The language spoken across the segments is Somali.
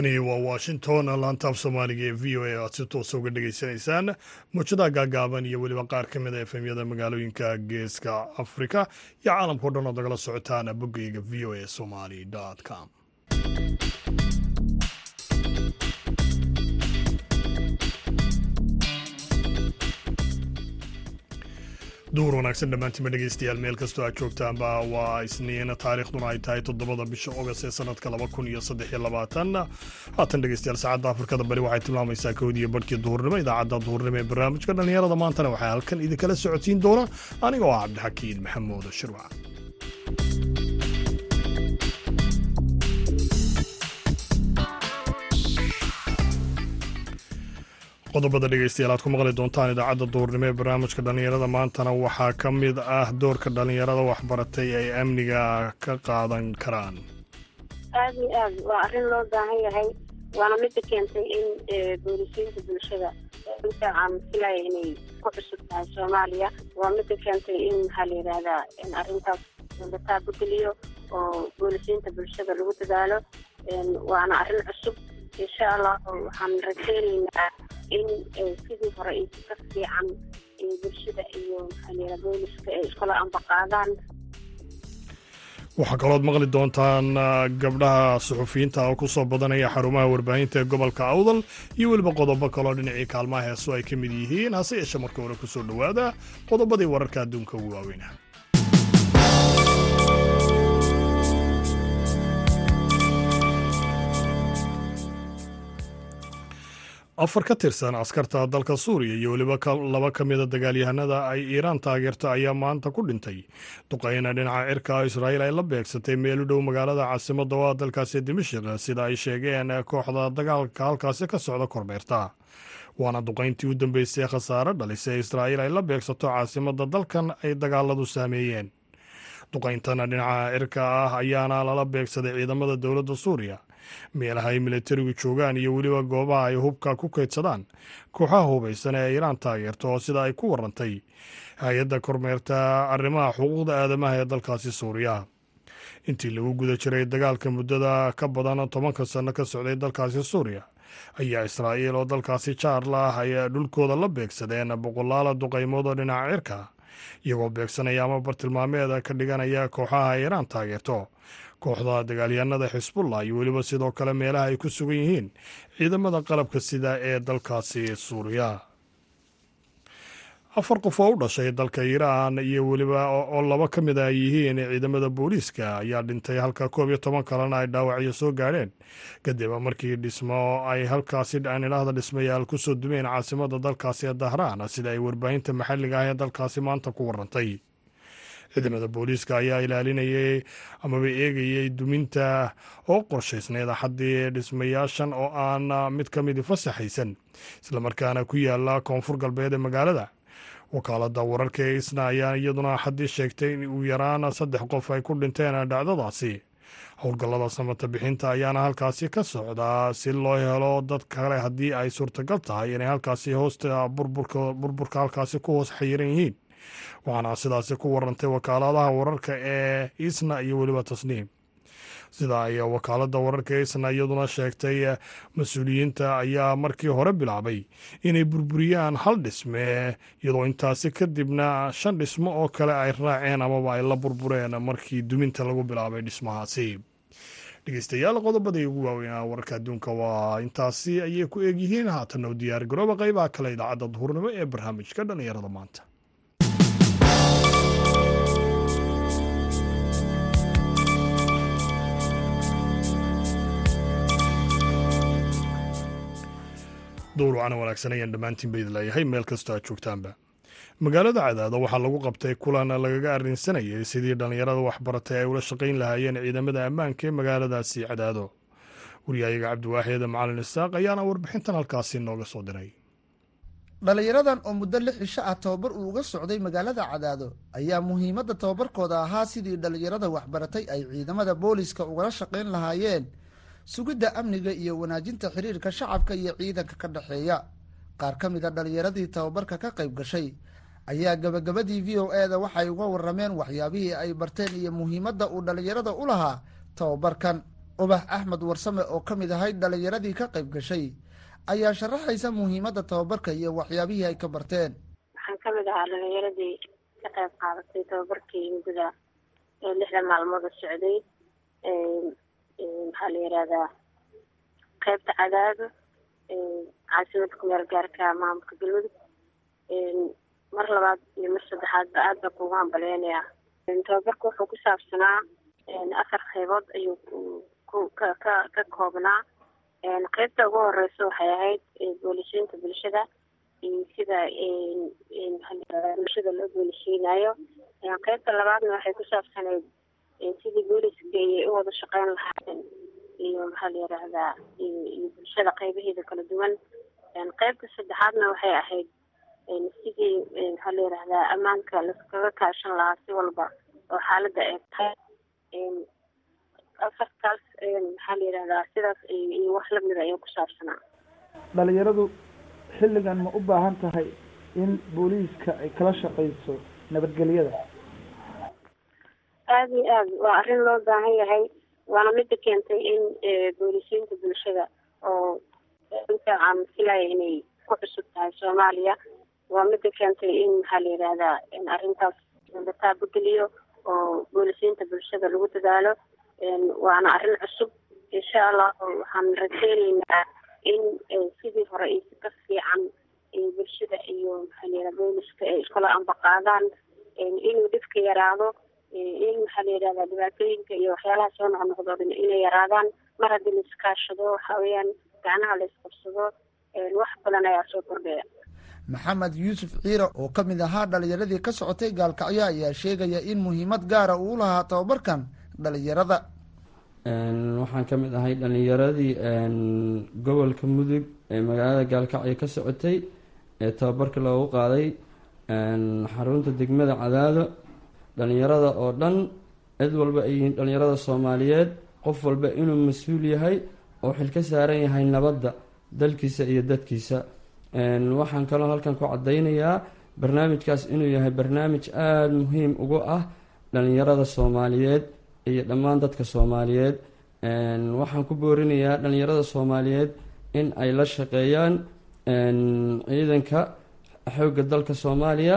halkani waa washington laantaaf soomaaliga ee v o a aad si toosa uga dhegaysanaysaan muujadaha gaagaaban iyo weliba qaar ka mid a efemyada magaalooyinka geeska afrika iyo caalamkao dhan oo dagala socotaan boggayga v o a somali com duur wanaagsan dhammaantiinba dhegeystayaal meel kastoo aad joogtaanba waa isniin taariikhduna ay tahay toddobada bisha ogas ee sanadka laba kun iyo saddex iyo labaatan haatan dhegeystayaal saacadda afrikada bari waxay tilmaamaysaa kowdiyo barhkii duhurnimo idaacadda duhurnimo ee barnaamijka dhallinyarada maantana waxaa halkan idinkala socodsiin doona anigoo ah cabdixakiin maxamuud shirwac qodobada dhegeystayaal aad ku maqli doontaan idaacadda duurnimo ee barnaamijka dhallinyarada. Maantana waxaa ka mid ah doorka dhallinyarada waxbaratay ay amniga ka qaadan karaan. Aad iyo aad waa arrin loo baahan yahay waana midda keentay in boolisiinta bulshada inta filaya inay ku cusub tahay soomaaliya waa midda keentay in maxaa la yidhaahdaa in arrintaas lataa bedeliyo oo boolisiinta bulshada lagu dadaalo. Waana arrin cusub insha allah waxaan rajeynaynaa in sidii hore ay ka fiican bulshada iyo maxaa booliska ay iskula ambaqaadaan waxaa kalood maqli doontaan gabdhaha suxufiyiinta oo ku soo badanaya xarumaha warbaahinta ee gobolka awdal iyo weliba qodobo kaloo dhinacii kaalmaha heeso ay ka mid yihiin. Hase yeeshe marka hore ku soo dhowaada qodobadii wararka adduunka ugu waaweyna afar ka tirsan askarta dalka suuriya iyo weliba laba ka mida dagaalyahanada ay iiraan taageerto ayaa maanta ku dhintay. Duqayna dhinaca cirka israa'iil ay la beegsatay meel u dhow magaalada caasimadda waa dalkaasi dimashik sida ay sheegeen kooxda dagaalka halkaasi ka socda kormeerta. Waana duqayntii u dambeysay khasaare dhalisay israa'iil ay la beegsato caasimadda dalkan ay dagaaladu saameeyeen. Duqayntana dhinaca cirka ah ayaana lala beegsaday ciidamada dowladda suuriya meelaha ay milatarigu joogaan iyo weliba goobaha ay hubka ku kaydsadaan kooxaha hubaysan ee iiraan taageerto oo sida ay ku warantay. Hay'adda kormeerta arrimaha xuquuqda aadamaha ee dalkaasi suuriya. Intii lagu guda jiray dagaalka muddada ka badan tobanka sanno ka socday dalkaasi suuriya ayaa israa'iil oo dalkaasi jaarla ah ay dhulkooda la beegsadeen boqolaala duqaymood oo dhinaca cirka iyagoo beegsanaya ama bartilmaameeda ka dhiganaya kooxaha iiraan taageerto kooxda dagaalyahanada xisbullah iyo weliba sidoo kale meelaha ay ku sugan yihiin ciidamada qalabka sida ee dalkaasi suuriya. Afar qof oo u dhashay dalka iiraan iyo weliba oo laba ka mid a yihiin ciidamada booliiska ayaa dhintay halka koob iyo toban kalena ay dhaawacyo soo gaadheen. Kadib markii dhismo ay halkaasi aanidhaahda dhismayaal ku soo dumeen caasimada dalkaasi ee dahraan sida ay warbaahinta maxalliga ah ee dalkaasi maanta ku warantay ciidamada booliiska ayaa ilaalinayay amaba eegayay duminta oo qorshaysneed axaddii dhismayaashan oo aan mid ka midi fasaxaysan. Islamarkaana ku yaalla koonfur galbeed ee magaalada. Wakaalada wararka ee isna ayaa iyaduna axaddii sheegtay in uu yaraan saddex qof ay ku dhinteen dhacdadaasi. Howlgallada samata bixinta ayaana halkaasi ka socdaa si loo helo dad kale haddii ay suurtagal tahay inay halkaasi hoosta burburka halkaasi ku hoos xayiran yihiin waxaana sidaasi ku warantay wakaaladaha wararka ee isna iyo weliba tasniim sida ay wakaalada wararka isna iyaduna sheegtay mas'uuliyiinta ayaa markii hore bilaabay inay burburiyaan hal dhisme iyadoo intaasi kadibna shan dhismo oo kale ay raaceen amaba ay la burbureen markii duminta lagu bilaabay dhismahaasi. Dhegeystayaal qodobadii ugu waaweynaa wararka adduunka waa intaasi ayay ku eegyihiin haatanna u diyaar garooba qeybaha kale idaacadda duhurnimo ee barnaamijka dhallinyarada maanta duur wacana wanaagsan ayaan dhammaantiin ba idin leeyahay. Meel kastoo aad joogtaanba. Magaalada cadaado waxaa lagu qabtay kulan lagaga arrinsanayay sidii dhallinyarada waxbaratay ay ula shaqayn lahaayeen ciidamada ammaanka ee magaaladaasi cadaado. Wariyaayaga cabdiwaaxeeda macalin isaaq ayaana warbixintan halkaasi nooga soo diray. Dhallinyaradan oo muddo lix cisho ah tababar uu uga socday magaalada cadaado ayaa muhiimadda tababarkooda ahaa sidii dhallinyarada waxbaratay ay ciidamada booliska ugala shaqayn lahaayeen sugidda amniga iyo wanaajinta xiriirka shacabka iyo ciidanka ka dhexeeya qaar ka mid a dhallinyaradii tababarka ka qayb gashay ayaa gabagabadii v o e da waxay uga warrameen waxyaabihii ay barteen iyo muhiimadda uu dhallinyarada u lahaa tababarkan. Ubax axmed warsame oo ka mid ahayd dhalinyaradii ka qayb gashay ayaa sharaxaysa muhiimadda tababarka iyo waxyaabihii ay ka barteen. Waxaan ka mid ahaa dhalinyaradii ka qayb qaadatay tababarkii muddada ee lixda maalmooda socday maxaa la yihahdaa qaybta cadaado caasimada kumeel gaarka maamulka galmudug mar labaad iyo mar saddexaadba aad baa kuugu hambaleynayaa tababarka wuxuu ku saabsanaa afar qaybood ayuu ka ka koobnaa. Qaybta ugu horeysa waxay ahayd boolisiinta bulshada iyo sida bulshada loo boolisiinayo qaybta labaadna waxay ku saabsanayd sidii booliska ayay u wada shaqeyn lahaayeen iyo maxaa la yidhaahdaa iyo bulshada qaybaheeda kala duwan. Qaybta saddexaadna waxay ahayd sidii maxaa la yidhahdaa ammaanka laskaga kaashan lahaa si walba oo xaaladda ay tahay. Afartaas maxaa la yidhahdaa sidaas iyo wax lamida ayuu ku saabsanaa. Dhalinyaradu xilligan ma u baahan tahay in booliiska ay kala shaqeyso nabadgelyada aada iyo aad waa arrin loo baahan yahay. Waana mida keentay in boolisiinta bulshada oo inta aan filaya inay ku cusub tahay soomaaliya. Waa mida keentay in maxaa la yidhahdaa in arrintaas la taabageliyo oo boolisiinta bulshada lagu dadaalo. Waana arrin cusub. Insha allah waxaan rajeyneynaa in sidii hore iyo si ka fiican bulshada iyo maxaa la yidhahda booliska ay iskula ambaqaadaan inuu dhibka yaraado maxaa la yidhahdaa dhibaatooyinka iyo waxyaalaha soo noqnoqdo inay yaraadaan. Mar haddii la iskaashado waxa weeyaan gacnaha la isqabsado wax badan ayaa soo kordhaya. Maxamed yuusuf ciire oo ka mid ahaa dhalinyaradii ka socotay gaalkacyo ayaa sheegaya in muhiimad gaara uu lahaa tababarkan dhalinyarada waxaan ka mid ahay dhalinyaradii gobolka mudug ee magaalada gaalkacyo ka socotay ee tababarka loogu qaaday xarunta degmada cadaado dhalinyarada oo dhan cid walba ay yihiin dhalinyarada soomaaliyeed qof walba inuu mas'uul yahay oo xil ka saaran yahay nabadda dalkiisa iyo dadkiisa. Waxaan kaloo halkan ku cadeynayaa barnaamijkaas inuu yahay barnaamij aada muhiim ugu ah dhalinyarada soomaaliyeed iyo dhammaan dadka soomaaliyeed. Waxaan ku boorinayaa dhalinyarada soomaaliyeed in ay la shaqeeyaan ciidanka xoogga dalka soomaaliya.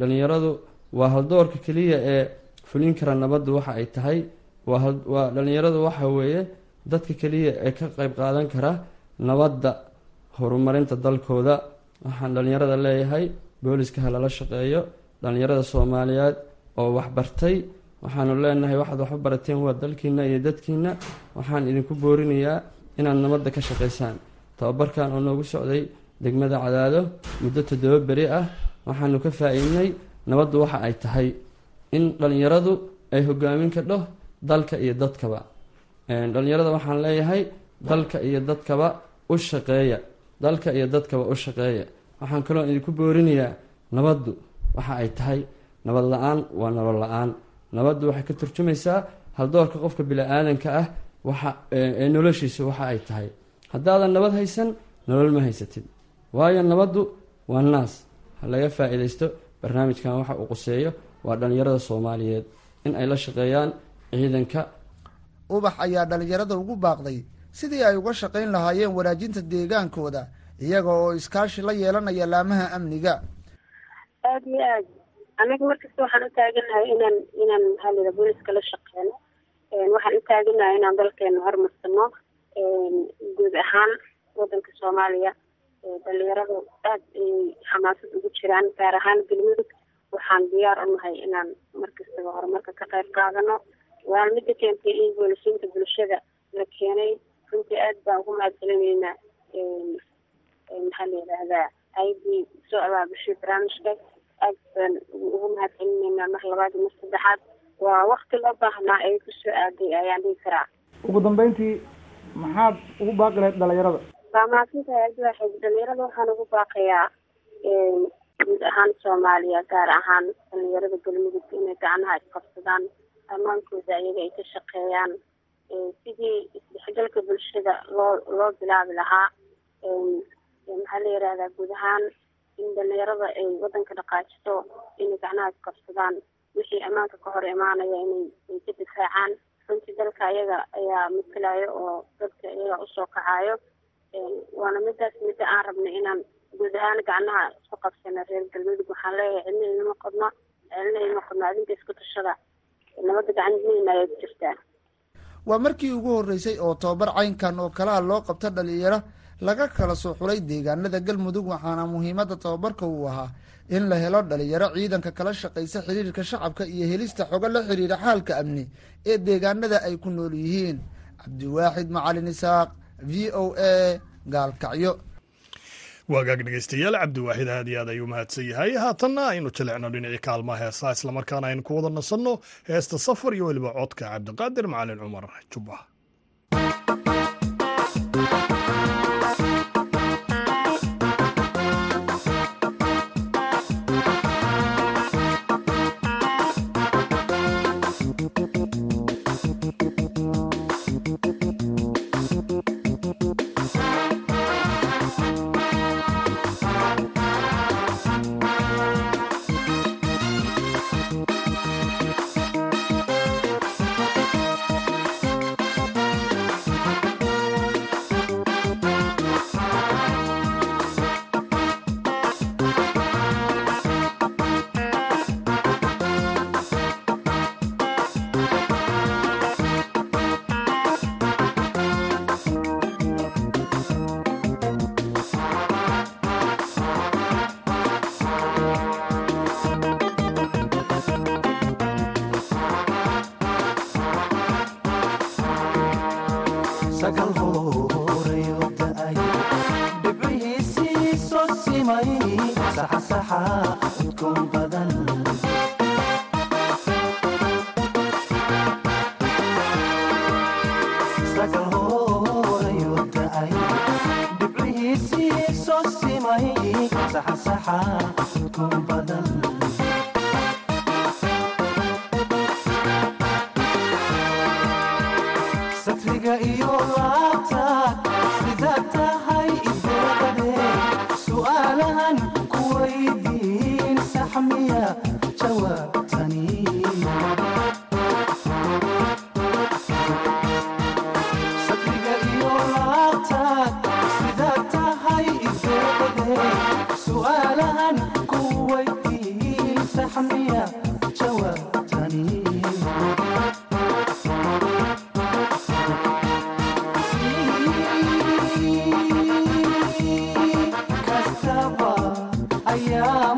Dhalinyaradu waa haldoorka keliya ee fulin kara nabaddu waxa ay tahay. Waa dhalinyaradu waxa weeye dadka keliya ee ka qeyb qaadan kara nabadda horumarinta dalkooda. Waxaan dhalinyarada leeyahay booliska ha lala shaqeeyo. Dhalinyarada soomaaliyeed oo waxbartay waxaanu leenahay waxaad waxu barateen waa dalkiina iyo dadkiina waxaan idinku boorinayaa inaad nabadda ka shaqeysaan. Tababarkan oo noogu socday degmada cadaado muddo toddoba beri ah. Waxaanu ka faa-iidnay nabaddu waxa ay tahay in dhalinyaradu ay hogaamin kadho dalka iyo dadkaba. Dhalinyarada waxaan leeyahay dalka iyo dadkaba u shaqeeya. Dalka iyo dadkaba u shaqeeya. Waxaan kaloo idinku boorinayaa nabaddu waxa ay tahay nabad la'aan waa nolol la'aan. Nabaddu waxay ka turjumaysaa haldoorka qofka bili-aadanka ah waxa ee noloshiisa waxa ay tahay. Haddaadan nabad haysan nolol ma haysatid. Waayo nabaddu waa naas. Ha laga faa-iideysto barnaamijkan waxa uu quseeyo waa dhalinyarada soomaaliyeed. In ay la shaqeeyaan ciidanka. Ubax ayaa dhalinyarada ugu baaqday sidii ay uga shaqayn lahaayeen wanaajinta deegaankooda iyaga oo iskaashi la yeelanaya laamaha amniga. Aada iyo aad. Anaga markasta waxaan u taaganahay inaan inaan maxaa la yidhaha booliska la shaqeyno waxaan u taaganahay inaan dalkeena horumarsano guud ahaan wadanka soomaaliya dhalinyaradu aad ayay xamaasad ugu jiraan gaar ahaan galmudug waxaan diyaar u nahay inaan markastaba horumarka ka qayb qaadano. Waana mida keentay in boolisiinta bulshada la keenay. Runtii aad baan ugu mahadcelineynaa maxaa la yidhaahdaa aydii soo abaabushay barnaamijka aad baan ugu mahadcelineynaa mar labaad mar saddexaad. Waa wakti loo baahnaa ay ku soo aaday ayaan dhihi karaa. Ugu dambeyntii maxaad ugu baaqi lahayd dhalinyarada waa mahadsantahay abdiwaxid dhalinyarada waxaan ugu baaqayaa guud ahaan soomaaliya gaar ahaan dhalinyarada galmudug inay gacnaha isqabsadaan ammaankooda ayaga ay ka shaqeeyaan. Sidii isdhexgalka bulshada loo loo bilaabi lahaa maxaa la yihahdaa guud ahaan in dhalinyarada ay wadanka dhaqaajiso inay gacnaha isqabsadaan wixii ammaanka ka hor imaanaya inay ay ka difaacaan runtii dalka ayaga ayaa matalayo oo dadka iyaga u soo kacayo waana midaas midda aan rabnay inaan guud ahaan gacnaha isku qabsana reer galmudug waxaan leeyahay cidna inama qodno cidna inama qodno adinka isku tashada nabadda gacnihiina ayay ku jirtaa. Waa markii ugu horreysay oo tobabar caynkan oo kalaha loo qabto dhalinyaro laga kala soo xulay deegaanada galmudug waxaana muhiimadda tobabarka uu ahaa in la helo dhalinyaro ciidanka kala shaqaysa xiriirka shacabka iyo helista xogo la xiriira xaalka amni ee deegaanada ay ku nool yihiin. Cabdiwaaxid macalin isaaq v o a gaalkacyo waagaag dhegeystayaal cabdiwaaxid aad iyo aad ayuu mahadsan yahay. Haatanna aynu jilecno dhinacii kaalma ah heesa islamarkaana aynu ku wada nasanno heesta safar iyo weliba codka cabdiqaadir macalin cumar. Jubba. dhibcihiisii soo simay saxasaxa ku badan أيام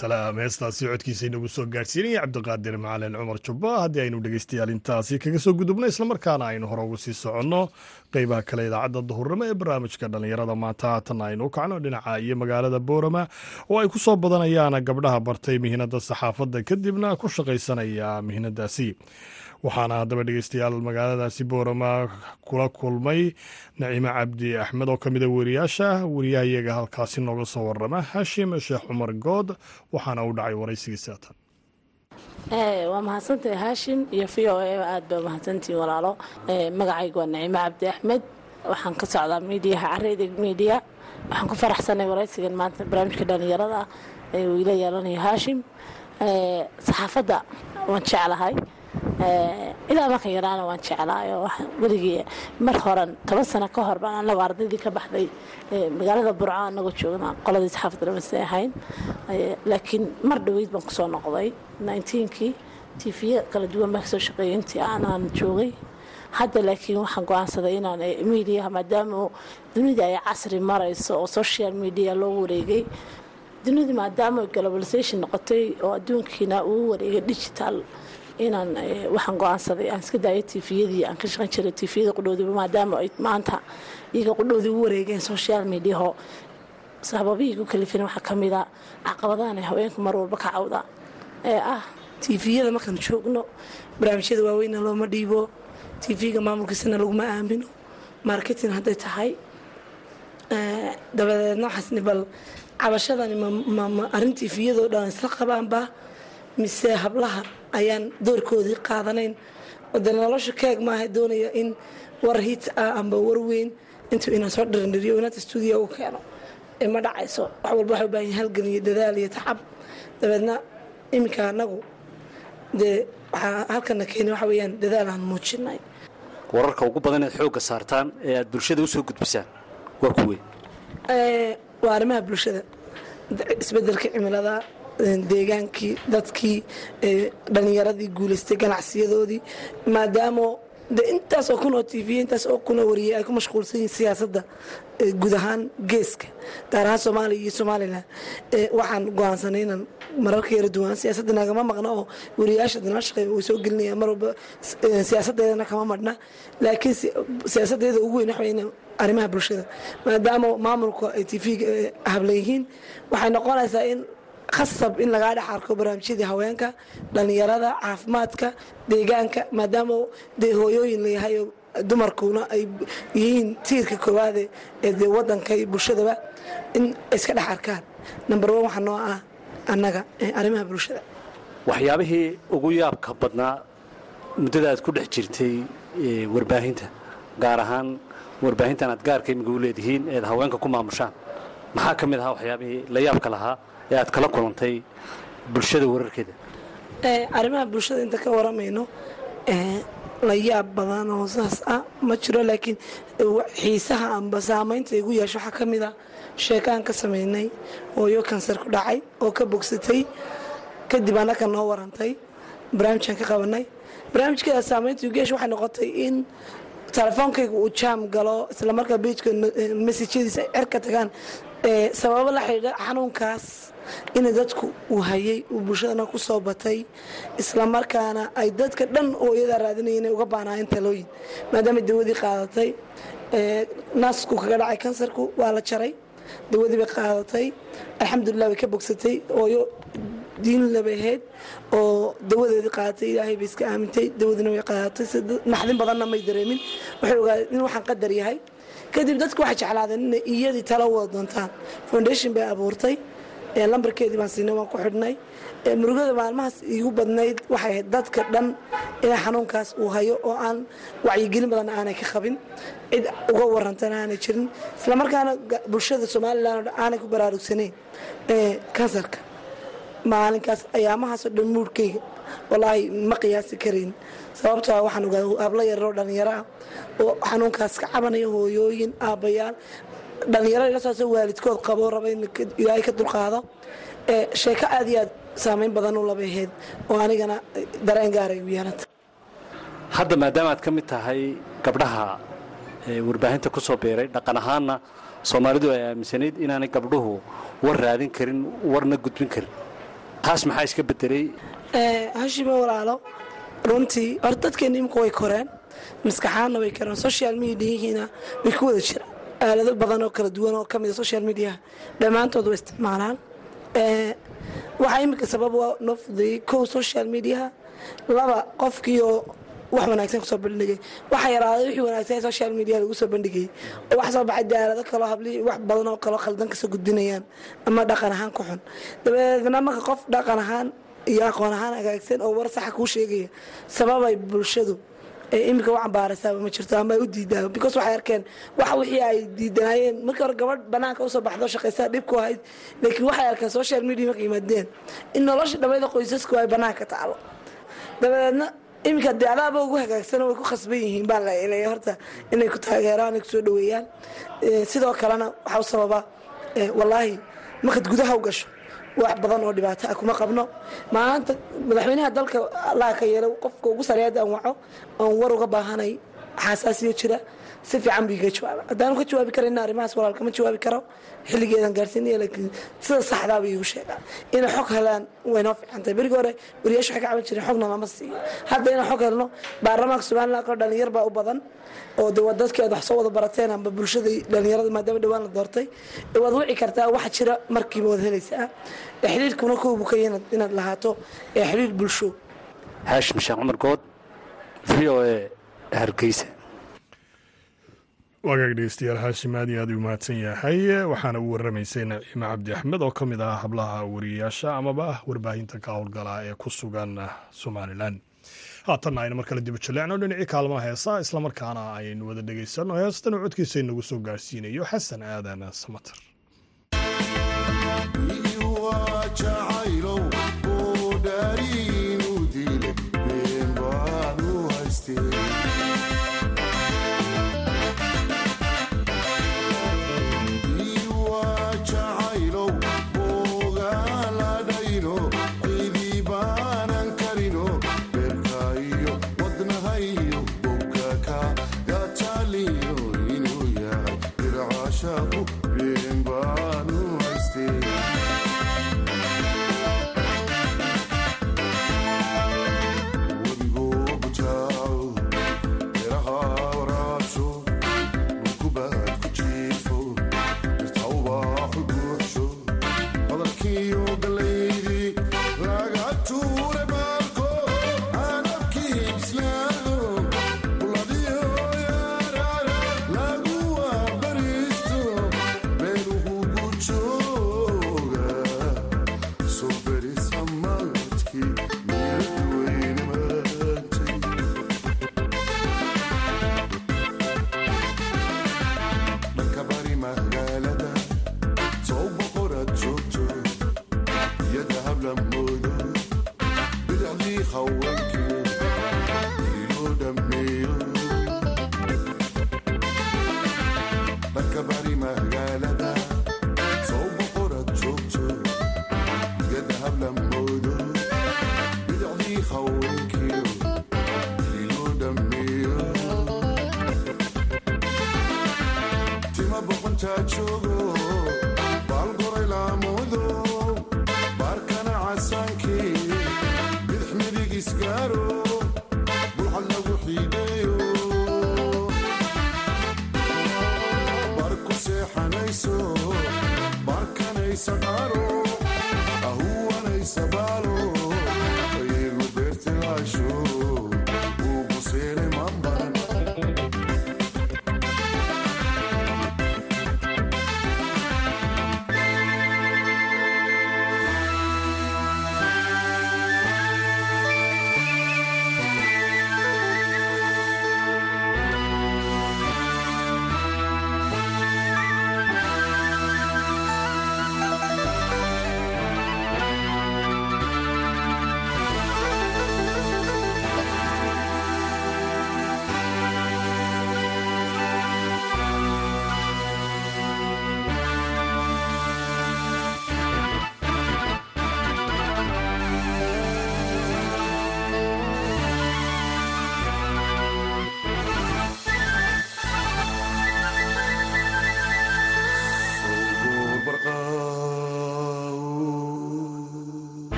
salaam. Heestaasi codkiisa inagu soo gaadhsiinaya cabdiqaadir macalin cumar jubba haddii aynu dhegeystayaal intaasi kaga soo gudubno islamarkaana aynu hore ugu sii soconno qeybaha kale idaacadda duhurnimo ee barnaamijka dhallinyarada maanta. Haatan aynu kacno dhinaca iyo magaalada boorama oo ay ku soo badanayaan gabdhaha bartay mihinada saxaafadda kadibna ku shaqaysanaya mihinadaasi waxaana haddaba dhegeystayaal magaaladaasi boorama kula kulmay naciime cabdi axmed oo ka mida weriyaasha weriyahayaga halkaasi nooga soo warama hashim sheekh cumar good waxaana u dhacay waraysigiisa tan waa mahadsantahay haashim iyo v o a aad baa mahadsantihiin walaalo. Magacaygu waa naciime cabdi axmed. Waxaan ka socdaa miidiyaha careyda miidiya waxaan ku faraxsanay waraysigan maanta barnaamijka dhallinyarada ee uu ila yeelanayo haashim saxaafadda waan jeclahay ilaa markan yaraana waan jeclaayo. Weligii mar horan toban sano ka hor baan anagu ardaydii ka baxday. Magaalada burco anagoo joogna qoladii saxaafadda dhamase ahayn. Laakiin mar dhoweyd baan ku soo noqday. Kii tifiya kala duwan baan ka soo shaqeeyay. Intii aanaan joogay. Hadda laakiin waxaan go'aansaday inaan miidiyaha maadaama dunida ay casri marayso oo social media loo wareegay. Dunida maadaama globalization noqotay oo adduunkiina uu wareegay digital inaan waxaan go'aansaday aan iska daayo tifiyadii aan ka shaqan jiray tifiyada qudhoodiba maadaama ay maanta iyaga qudhoodii u wareegeen social mediaho. Sababihii ku kalifin waxaa ka mida caqabadahan ay haweenku mar walba ka cawda ee ah tifiyada markaan joogno barnaamijyada waaweyna looma dhiibo tv-ga maamulkiisana laguma aamino marketing hadday tahay dabadeedna waxaasni bal cabashadani ma arrin tifiyadoo dhan isla qabaanba mise hablaha ayaan doorkoodii qaadanayn. De nolosha keeg maaha doonaya in war hit ah amba war weyn. Intuu inaan soo dhirindhiriyo inaanta stuudiya u keeno ee ma dhacayso. Wax walba waxay u baahan yahay halgan iyo dadaal iyo tacab. Dabeedna iminka anagu dee waxaa halkana keenay waxa weeyaan dadaal aan muujinay. Wararka ugu badan eed xoogga saartaan ee aad bulshada u soo gudbisaan waa kuwey waa arrimaha bulshada. Isbedelka cimilada deegaankii dadkii dhallinyaradii guulaystay ganacsiyadoodii maadaama de intaas oo kun oo tv intaas oo kun oo wariyay ay ku mashquulsan yihiin siyaasadda guud ahaan geeska gaar ahaan soomaaliya iyo somalilan waxaan go'aansanay inaan mararka yara duwan siyaasadda nagama maqna oo wariyaasha danala shaqeeya way soo gelinaya mar walba siyaasaddeedana kama madhna laakiin siyaasaddeeda ugu weyn waxa arrimaha bulshada. Maadaama maamulka ay tv-ga hablan yihiin waxay noqonaysaa in khasab in lagaa dhex arko barnaamijyadii haweenka dhallinyarada caafimaadka deegaanka maadaama dee hooyooyin layahay oo dumarkuna ay yihiin tiirka koowaade ee dee wadanka iyo bulshadaba in iska dhex arkaan. Number one waxaa noo ah annaga arrimaha bulshada. Waxyaabihii ugu yaabka badnaa muddada aad ku dhex jirtay warbaahinta gaar ahaan warbaahintan aad gaarka imiga u leedihiin eed haweenka ku maamushaan maxaa ka mid ahaa waxyaabihii la yaabka lahaa ee aad kala kulantay bulshada wararkeeda? Arrimaha bulshada inta ka waramayno la yaab badan oo saas ah ma jiro laakiin xiisaha amba saamaynta igu yeesho waxaa ka mid a sheekaan ka samaynay hooyo kansar ku dhacay oo ka bogsatay kadib annaka noo warantay barnaamijkan ka qabanay. Barnaamijkeeda saamaynta igu yeesho waxay noqotay in telefoonkayga uu jaam galo islamarkaa bejka messajyadiisa ay cerka tagaan sababo la xidhiidha xanuunkaas in dadku uu hayay uu bulshadana ku soo batay. Islamarkaana ay dadka dhan oo iyadaa raadinaya inay uga baanaayeen talooyin maadaama dawadii qaadatay. Ee, naasku kaga dhacay kansarku waa la jaray dawadii bay qaadatay. Alxamdulilah way ka bogsatay ooyo diin labay ahayd oo dawadeedii qaadatay ilaahay bay iska aamintay dawadiina way qaadatay. Si naxdin badanna may dareemin. Waxay ogaadeen in waxaan qadar yahay kadib dadku waxay jeclaadeen inay iyadii talo wada doontaan. Foundation bay abuurtay ee lambarkeedii baan siinay waan ku xidhnay. Murugada maalmahaas iigu badnayd waxay ahayd dadka dhan inay xanuunkaas uu hayo oo aan wacyigelin badan aanay ka qabin. Cid uga warantana aanay jirin. Islamarkaana bulshada somalilan aanay ku baraarugsanayn kansarka maalinkaas ayaamahaasoo dhan muurkayga walaahi ma qiyaasi karayn sababtoo ah waxaan ogaa hablo yaroo dhallinyaro ah oo xanuunkaas ka cabanaya hooyooyin aabbayaal. Dhallinyaro ila sooso waalidkood qabo raba in ilaahay ka dulqaado. Ee sheeko aad iyo aad saameyn badan u labaheed oo anigana dareen gaaray yeelata hadda maadaama aad ka mid tahay gabdhaha ee warbaahinta ku soo biiray dhaqan ahaanna soomaalidu ay aaminsanayd inaanay gabdhuhu war raadin karin warna gudbin karin. Taas maxaa iska bedelay Ee, hashime walaalo. Runtii horta dadkeena imika way koreen maskaxaanna way koreen social mediahiina way ku wada jiraan aalado badan oo kala duwan oo ka mid a social mediaha dhammaantood way isticmaalaan. Ee, waxaa imika sabab fudeeyey kow social mediaha laba qofkiioo wax wanaagsan ku soo bandhigay. Waxa yaraaday wixii wanaagsan social media lagu soo bandhigayay oo wax soo baxay daalado kaloo hablihii wax badan oo kaloo khaldan ka soo gudbinayaan ama dhaqan ahaan ku xun. Dabeedna marka qof dhaqan ahaan iyo aqoon ahaan hagaagsan oo war saxa kuu sheegaya sababay bulshadu ee iminka u cambaaraysaaba ma jirto ama ay u diidaa. Because waxay arkeen wax wixii ay diidanaayeen markii hore gabadh banaanka u soo baxdo shaqaysaa dhib ahayd. Laakiin waxay arkeen social media markay yimaadeen in nolosha dhammayda qoysasku ay banaanka taalo dabadeedna iminka dee adaaba ugu hagaagsan way ku khasban yihiin baa la ilaya horta inay ku taageeraan ay ku soo dhaweeyaan Ee, sidoo kalena waxaa u sababa wallaahi markaad gudaha u gasho wax badan oo dhibaato ah kuma qabno. Maanta madaxweynaha dalka allaha ka yeelo qofka ugu sareeyada aan waco oon war uga baahanay xasaasiyo jira si fiican buu iga jawaaba haddaanu ka jawaabi karayna arrimahaas walaal kama jawaabi karo xilligeedan gaarsiinaya laakiin sida saxdaa buu iigu sheegaa. Inay xog helaan way noo fiican tahay. Berigi hore wariyaasha waxay ka caban jireen xogna lama siiyo. Hadda inaan xog helno baarlamaanka somaliland koo dhalinyar baa u badan. Oo de waa dadkii aad wax soo wada barateen amba bulshada dhalinyarada maadaama dhawaan la doortay. Waad wici kartaa waxa jira markiiba waad helaysaa. Xiriirkuna kow buu ka yahay inaad- lahaato. Ee xiriir bulsho. Haashim sheekh cumar good v o a hargeysa wagaag dhegeystayaal haashim aad aad u mahadsan yahay. Waxaana uu waramaysay naciime cabdi axmed oo ka mid ah hablaha wariyayaasha amaba ah warbaahinta ka howlgala ee ku sugan somalilan haatanna aynu mar kale diba jaleecno dhinacii kaalmaha heesa islamarkaana aynu wada dhegeysanno heestana codkiisa inagu soo gaarsiinayo xasan aadan samater barkanaysa qaaro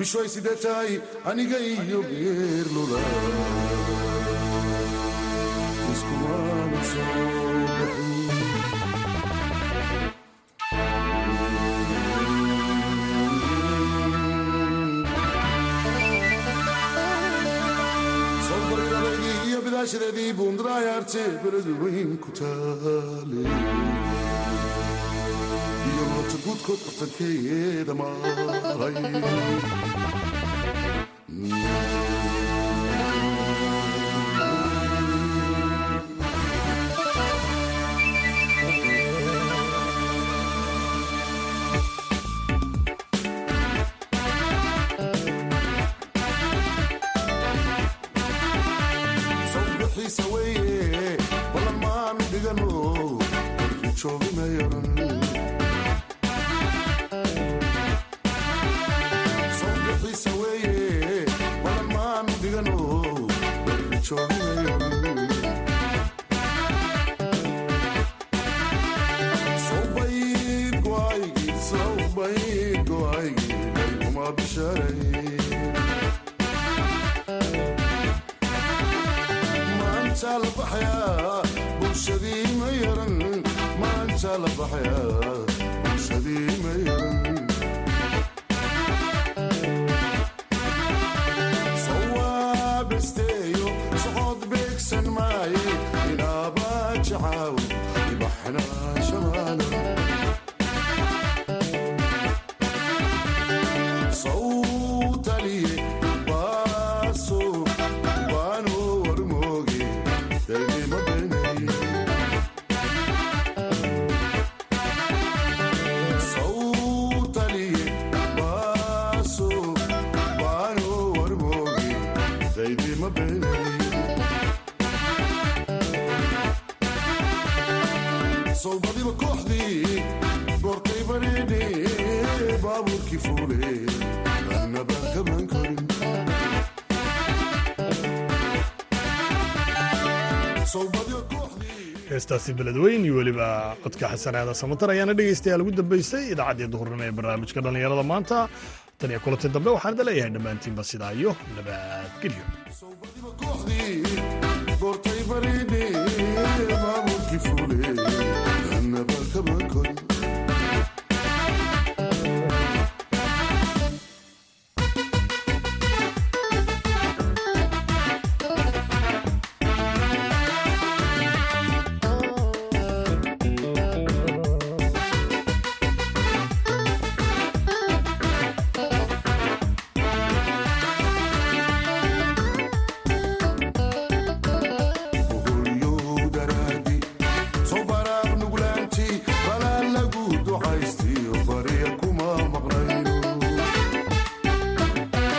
bishoy sidee tahay aniga iyo geerlula iyo bidaashadeedii buundaraayarte beladu weyn ku taale guudkood bartankeeda maahay maanta la heestaasi beledweyn iyo weliba codka xasanaada samatar ayaana dhegaystayaal ugu dambaysay idaacaddii duhurnimo ee barnaamijka dhallinyarada maanta tan iyo kulantii dambe waxaan idin leeyahay dhammaantiinba sidaa iyo nabadgelyo